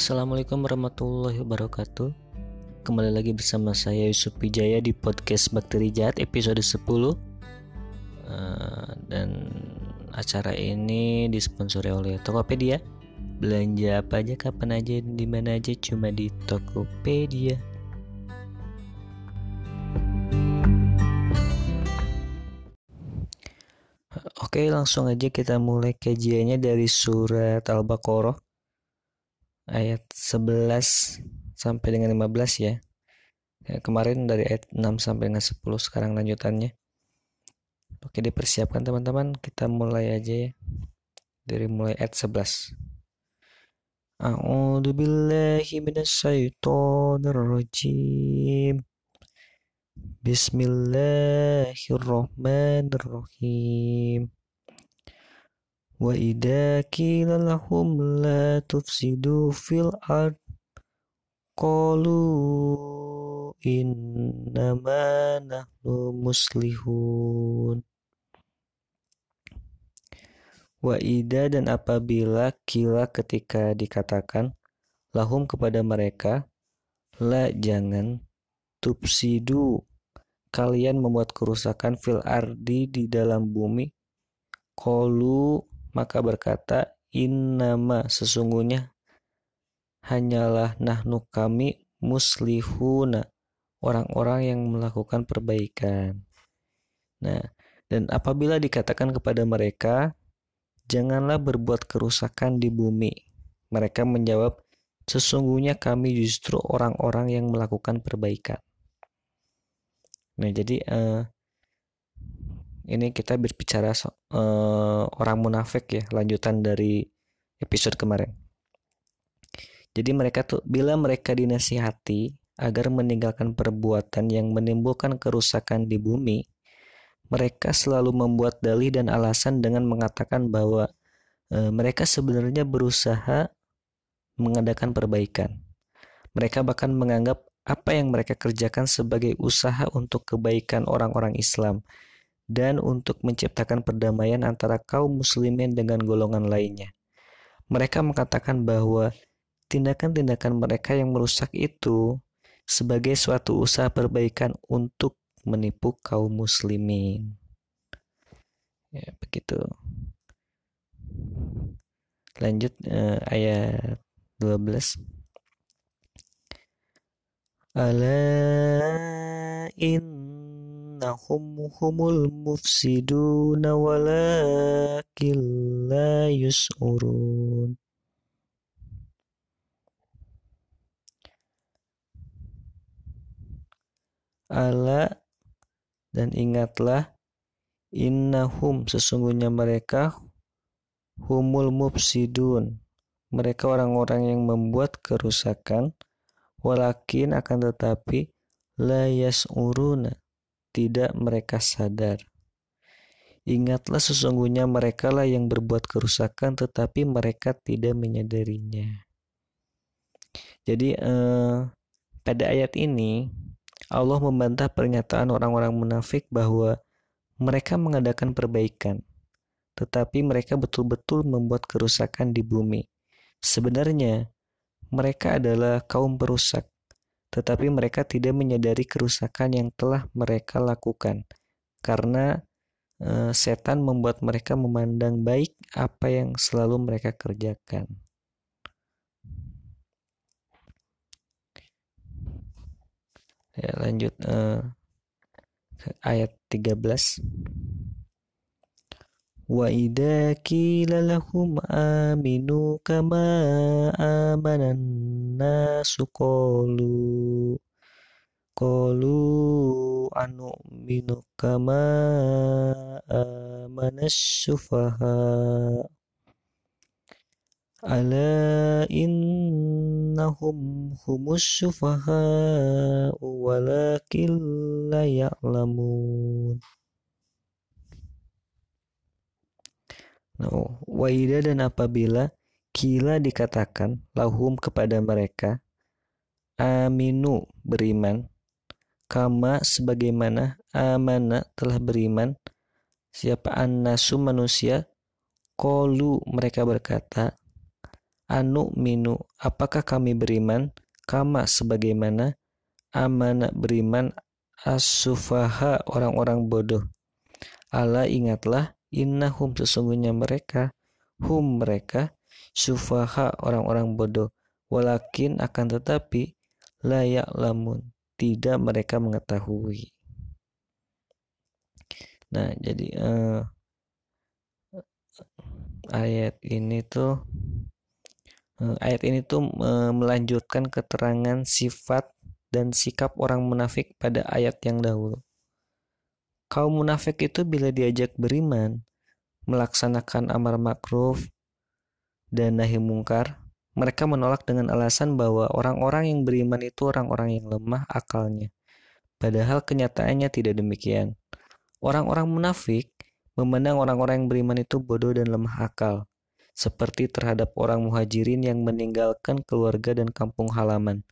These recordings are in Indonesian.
Assalamualaikum warahmatullahi wabarakatuh. Kembali lagi bersama saya Yusuf Wijaya di podcast Bakteri Jahat episode 10 uh, Dan acara ini disponsori oleh Tokopedia. Belanja apa aja kapan aja di mana aja cuma di Tokopedia. Oke langsung aja kita mulai kajiannya dari surat Al-Baqarah ayat 11 sampai dengan 15 ya. ya. Kemarin dari ayat 6 sampai dengan 10 sekarang lanjutannya. Oke dipersiapkan teman-teman kita mulai aja ya. Dari mulai ayat 11. A'udzu billahi minasyaitonir rajim. Bismillahirrahmanirrahim. Wa idza qila lahum la tufsidu fil ard qalu innama nahnu muslihun. Wa ida dan apabila kila ketika dikatakan lahum kepada mereka la jangan tufsidu kalian membuat kerusakan fil ardi di dalam bumi Kolu maka berkata innama sesungguhnya hanyalah nahnu kami muslihuna orang-orang yang melakukan perbaikan. Nah, dan apabila dikatakan kepada mereka janganlah berbuat kerusakan di bumi. Mereka menjawab sesungguhnya kami justru orang-orang yang melakukan perbaikan. Nah, jadi uh, ini kita berbicara so, uh, orang munafik ya, lanjutan dari episode kemarin. Jadi mereka tuh bila mereka dinasihati agar meninggalkan perbuatan yang menimbulkan kerusakan di bumi, mereka selalu membuat dalih dan alasan dengan mengatakan bahwa e, mereka sebenarnya berusaha mengadakan perbaikan. Mereka bahkan menganggap apa yang mereka kerjakan sebagai usaha untuk kebaikan orang-orang Islam dan untuk menciptakan perdamaian antara kaum muslimin dengan golongan lainnya. Mereka mengatakan bahwa tindakan-tindakan mereka yang merusak itu sebagai suatu usaha perbaikan untuk menipu kaum muslimin. Ya, begitu. Lanjut eh, ayat 12. Ala in innahum humul mufsiduna walakin la yus'urun Ala dan ingatlah innahum sesungguhnya mereka humul mufsidun. Mereka orang-orang yang membuat kerusakan walakin akan tetapi la yas'uruna tidak mereka sadar. Ingatlah sesungguhnya mereka lah yang berbuat kerusakan tetapi mereka tidak menyadarinya. Jadi eh, pada ayat ini Allah membantah pernyataan orang-orang munafik bahwa mereka mengadakan perbaikan, tetapi mereka betul-betul membuat kerusakan di bumi. Sebenarnya mereka adalah kaum perusak tetapi mereka tidak menyadari kerusakan yang telah mereka lakukan karena e, setan membuat mereka memandang baik apa yang selalu mereka kerjakan. Ya, lanjut e, ayat 13. Wa idza qila lahum aminu kama amanan nasu qalu qalu anu minu kama amanas sufaha Ala innahum humus walakin la ya'lamun. Nah, waida dan apabila kila dikatakan lahum kepada mereka aminu beriman. Kama sebagaimana amana telah beriman siapa annasu manusia kolu mereka berkata anu minu apakah kami beriman? Kama sebagaimana amana beriman asufaha orang-orang bodoh. Allah ingatlah innahum sesungguhnya mereka hum mereka sufaha orang-orang bodoh walakin akan tetapi layak lamun tidak mereka mengetahui. Nah, jadi uh, ayat ini tuh uh, ayat ini tuh uh, melanjutkan keterangan sifat dan sikap orang munafik pada ayat yang dahulu. Kaum munafik itu bila diajak beriman, melaksanakan amar makruf dan nahi mungkar, mereka menolak dengan alasan bahwa orang-orang yang beriman itu orang-orang yang lemah akalnya. Padahal kenyataannya tidak demikian. Orang-orang munafik memandang orang-orang yang beriman itu bodoh dan lemah akal, seperti terhadap orang muhajirin yang meninggalkan keluarga dan kampung halaman.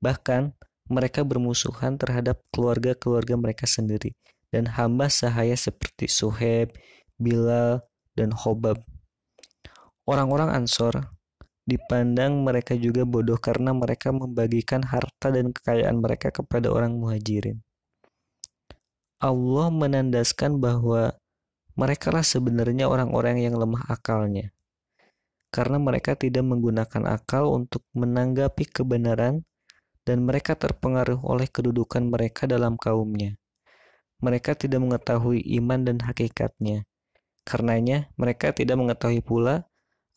Bahkan, mereka bermusuhan terhadap keluarga-keluarga mereka sendiri dan hamba sahaya seperti Suheb, Bilal, dan Hobab. Orang-orang Ansor dipandang mereka juga bodoh karena mereka membagikan harta dan kekayaan mereka kepada orang muhajirin. Allah menandaskan bahwa mereka lah sebenarnya orang-orang yang lemah akalnya. Karena mereka tidak menggunakan akal untuk menanggapi kebenaran dan mereka terpengaruh oleh kedudukan mereka dalam kaumnya. Mereka tidak mengetahui iman dan hakikatnya. Karenanya, mereka tidak mengetahui pula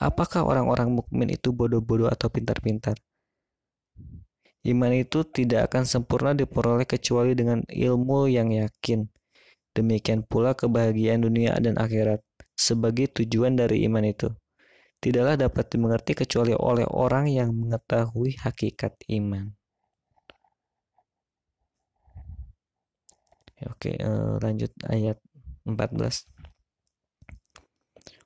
Apakah orang-orang mukmin itu bodoh-bodoh atau pintar-pintar? Iman itu tidak akan sempurna diperoleh kecuali dengan ilmu yang yakin. Demikian pula kebahagiaan dunia dan akhirat sebagai tujuan dari iman itu. Tidaklah dapat dimengerti kecuali oleh orang yang mengetahui hakikat iman. Oke, uh, lanjut ayat 14.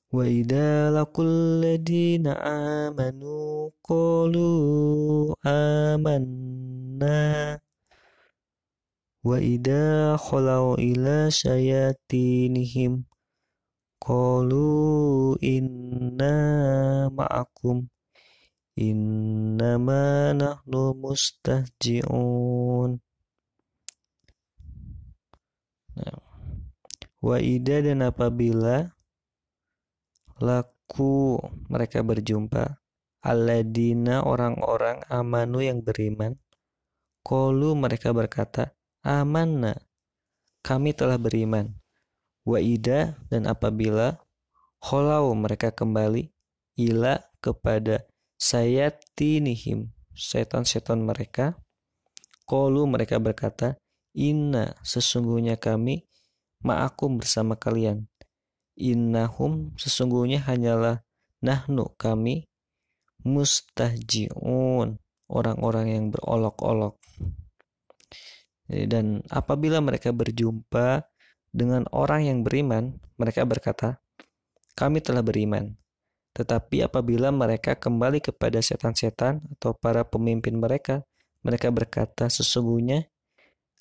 Wa idza laqul ladina amanu qulu amanna. Wa idza khalau ila syayatinihim qulu inna ma'akum. Innama nahnu mustahji'un Nah. Wa dan apabila laku mereka berjumpa aladina orang-orang amanu yang beriman kolu mereka berkata amanna kami telah beriman Waida dan apabila kholau mereka kembali ila kepada sayatinihim setan-setan mereka kolu mereka berkata inna sesungguhnya kami ma'akum bersama kalian. Innahum sesungguhnya hanyalah nahnu kami mustahjiun orang-orang yang berolok-olok. Dan apabila mereka berjumpa dengan orang yang beriman mereka berkata kami telah beriman. Tetapi apabila mereka kembali kepada setan-setan atau para pemimpin mereka mereka berkata sesungguhnya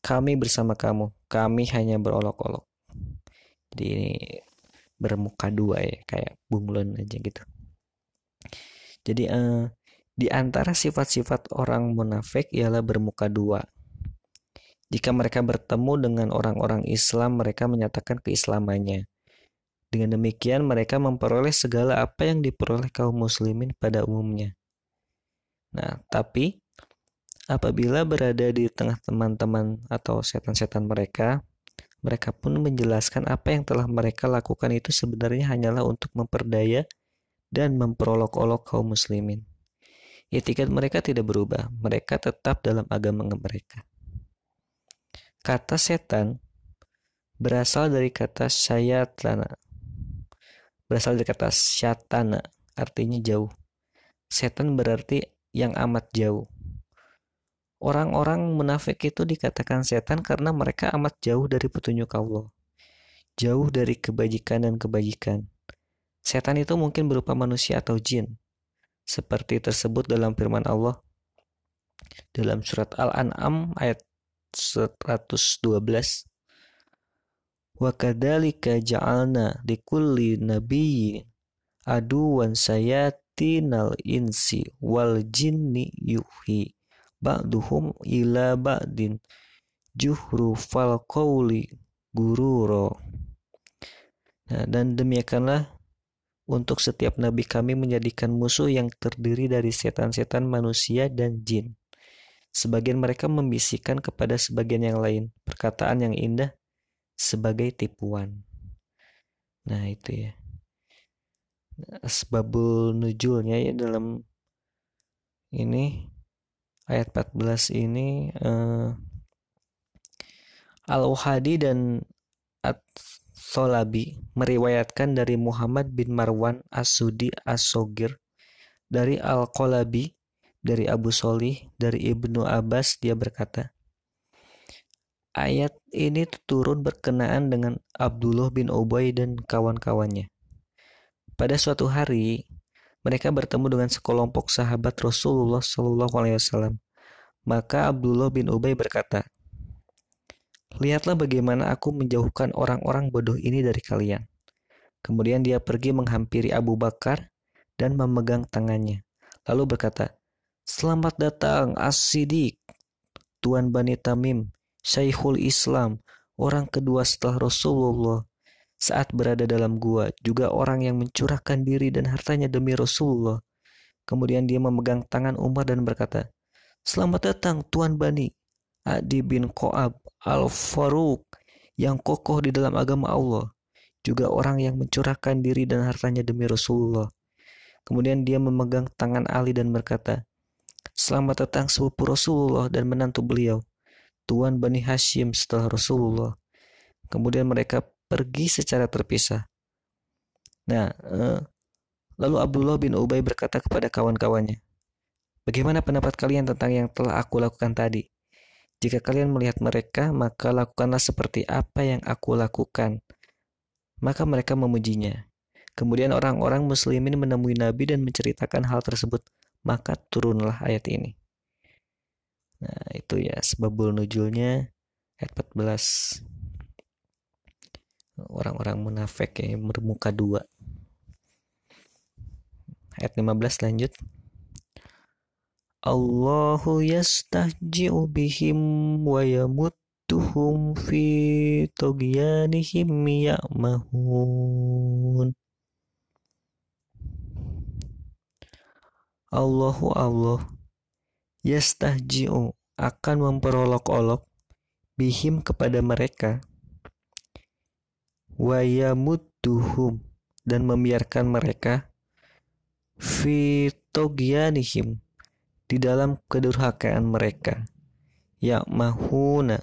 kami bersama kamu. Kami hanya berolok-olok. Jadi ini bermuka dua ya kayak bunglon aja gitu. Jadi uh, di antara sifat-sifat orang munafik ialah bermuka dua. Jika mereka bertemu dengan orang-orang Islam mereka menyatakan keislamannya. Dengan demikian mereka memperoleh segala apa yang diperoleh kaum muslimin pada umumnya. Nah tapi apabila berada di tengah teman-teman atau setan-setan mereka mereka pun menjelaskan apa yang telah mereka lakukan itu sebenarnya hanyalah untuk memperdaya dan memperolok-olok kaum muslimin. Etikat mereka tidak berubah, mereka tetap dalam agama mereka. Kata setan berasal dari kata syayatlana. Berasal dari kata syatana, artinya jauh. setan berarti yang amat jauh. Orang-orang munafik itu dikatakan setan karena mereka amat jauh dari petunjuk Allah. Jauh dari kebajikan dan kebajikan. Setan itu mungkin berupa manusia atau jin. Seperti tersebut dalam firman Allah dalam surat Al-An'am ayat 112 Wa kadzalika ja'alna likulli nabiyyin aduwan sayatinal insi wal jinni yuhi ba'duhum ila ba'din juhru fal qawli gururo nah, dan demikianlah untuk setiap nabi kami menjadikan musuh yang terdiri dari setan-setan manusia dan jin sebagian mereka membisikkan kepada sebagian yang lain perkataan yang indah sebagai tipuan. Nah, itu ya. Asbabul nujulnya ya dalam ini ayat 14 ini uh, Al-Uhadi dan At-Solabi meriwayatkan dari Muhammad bin Marwan As-Sudi As-Sogir dari Al-Qalabi dari Abu Solih dari Ibnu Abbas dia berkata Ayat ini turun berkenaan dengan Abdullah bin Ubay dan kawan-kawannya. Pada suatu hari, mereka bertemu dengan sekelompok sahabat Rasulullah Shallallahu Alaihi Wasallam. Maka Abdullah bin Ubay berkata, Lihatlah bagaimana aku menjauhkan orang-orang bodoh ini dari kalian. Kemudian dia pergi menghampiri Abu Bakar dan memegang tangannya. Lalu berkata, Selamat datang As-Siddiq, Tuan Bani Tamim, Syekhul Islam, orang kedua setelah Rasulullah, saat berada dalam gua, juga orang yang mencurahkan diri dan hartanya demi Rasulullah. Kemudian dia memegang tangan Umar dan berkata, Selamat datang Tuan Bani, Adi bin Qoab al-Faruq, yang kokoh di dalam agama Allah, juga orang yang mencurahkan diri dan hartanya demi Rasulullah. Kemudian dia memegang tangan Ali dan berkata, Selamat datang sepupu Rasulullah dan menantu beliau. Tuan Bani Hashim setelah Rasulullah. Kemudian mereka pergi secara terpisah. Nah, eh, lalu Abdullah bin Ubay berkata kepada kawan-kawannya, Bagaimana pendapat kalian tentang yang telah aku lakukan tadi? Jika kalian melihat mereka, maka lakukanlah seperti apa yang aku lakukan. Maka mereka memujinya. Kemudian orang-orang muslimin menemui Nabi dan menceritakan hal tersebut. Maka turunlah ayat ini. Nah, itu ya sebabul nujulnya ayat 14. Orang-orang munafik ya bermuka dua. Ayat 15 lanjut. Allahu yastahji'u bihim wa yamuttuhum fi tugyanihim ya'mahun. Allahu Allah yastahji'u akan memperolok-olok bihim kepada mereka wayamudduhum dan membiarkan mereka fi togyanihim di dalam kedurhakaan mereka ya mahuna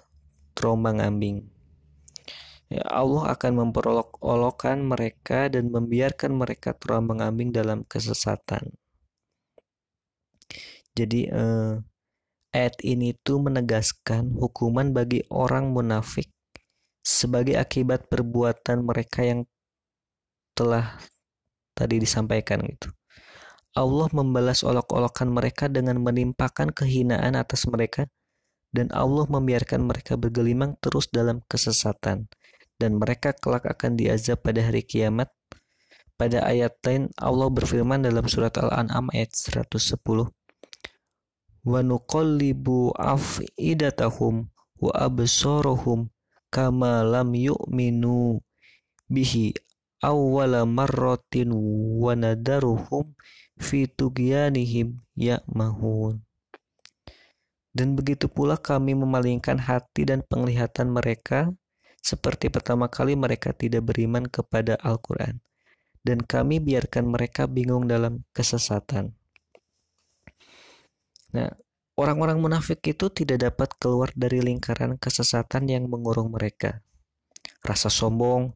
terombang ambing. Ya Allah akan memperolok-olokkan mereka dan membiarkan mereka terombang ambing dalam kesesatan. Jadi eh, ayat ini tuh menegaskan hukuman bagi orang munafik sebagai akibat perbuatan mereka yang telah tadi disampaikan gitu. Allah membalas olok-olokan mereka dengan menimpakan kehinaan atas mereka dan Allah membiarkan mereka bergelimang terus dalam kesesatan dan mereka kelak akan diazab pada hari kiamat. Pada ayat lain Allah berfirman dalam surat Al-An'am ayat 110 wa nuqallibu afidatahum wa absarahum kama lam yu'minu bihi awwala marratin wa nadaruhum fi tugyanihim ya'mahun dan begitu pula kami memalingkan hati dan penglihatan mereka seperti pertama kali mereka tidak beriman kepada Al-Quran. Dan kami biarkan mereka bingung dalam kesesatan. Nah, orang-orang munafik itu tidak dapat keluar dari lingkaran kesesatan yang mengurung mereka. Rasa sombong,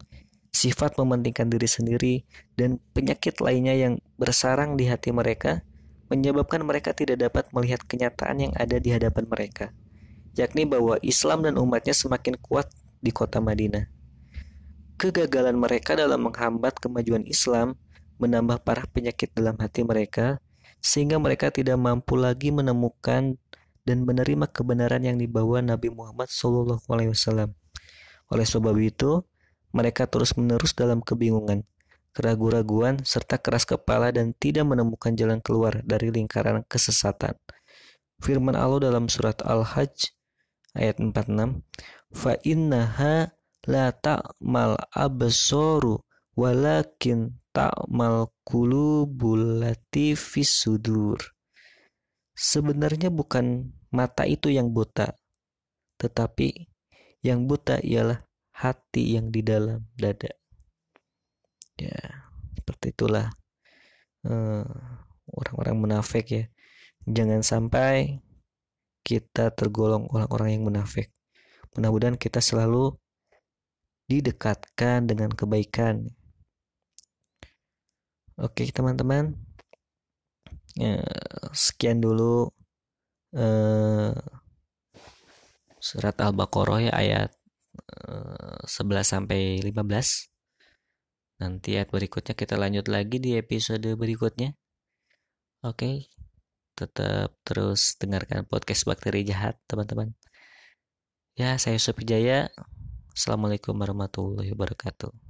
sifat mementingkan diri sendiri, dan penyakit lainnya yang bersarang di hati mereka menyebabkan mereka tidak dapat melihat kenyataan yang ada di hadapan mereka, yakni bahwa Islam dan umatnya semakin kuat di kota Madinah. Kegagalan mereka dalam menghambat kemajuan Islam menambah parah penyakit dalam hati mereka, sehingga mereka tidak mampu lagi menemukan dan menerima kebenaran yang dibawa Nabi Muhammad SAW. Oleh sebab itu, mereka terus-menerus dalam kebingungan, keraguan-raguan, serta keras kepala dan tidak menemukan jalan keluar dari lingkaran kesesatan. Firman Allah dalam surat Al-Hajj ayat 46, "Fa innaha la ta'mal walakin ta'mal qulubul lati sudur." Sebenarnya bukan mata itu yang buta, tetapi yang buta ialah hati yang di dalam dada. Ya, seperti itulah eh, orang-orang munafik ya. Jangan sampai kita tergolong orang-orang yang munafik. Mudah-mudahan kita selalu didekatkan dengan kebaikan. Oke, teman-teman. Ya, sekian dulu eh, surat Al-Baqarah ya ayat eh, 11 sampai 15. Nanti ayat berikutnya kita lanjut lagi di episode berikutnya. Oke, tetap terus dengarkan podcast Bakteri Jahat, teman-teman. Ya, saya Sopi Jaya. Assalamualaikum warahmatullahi wabarakatuh.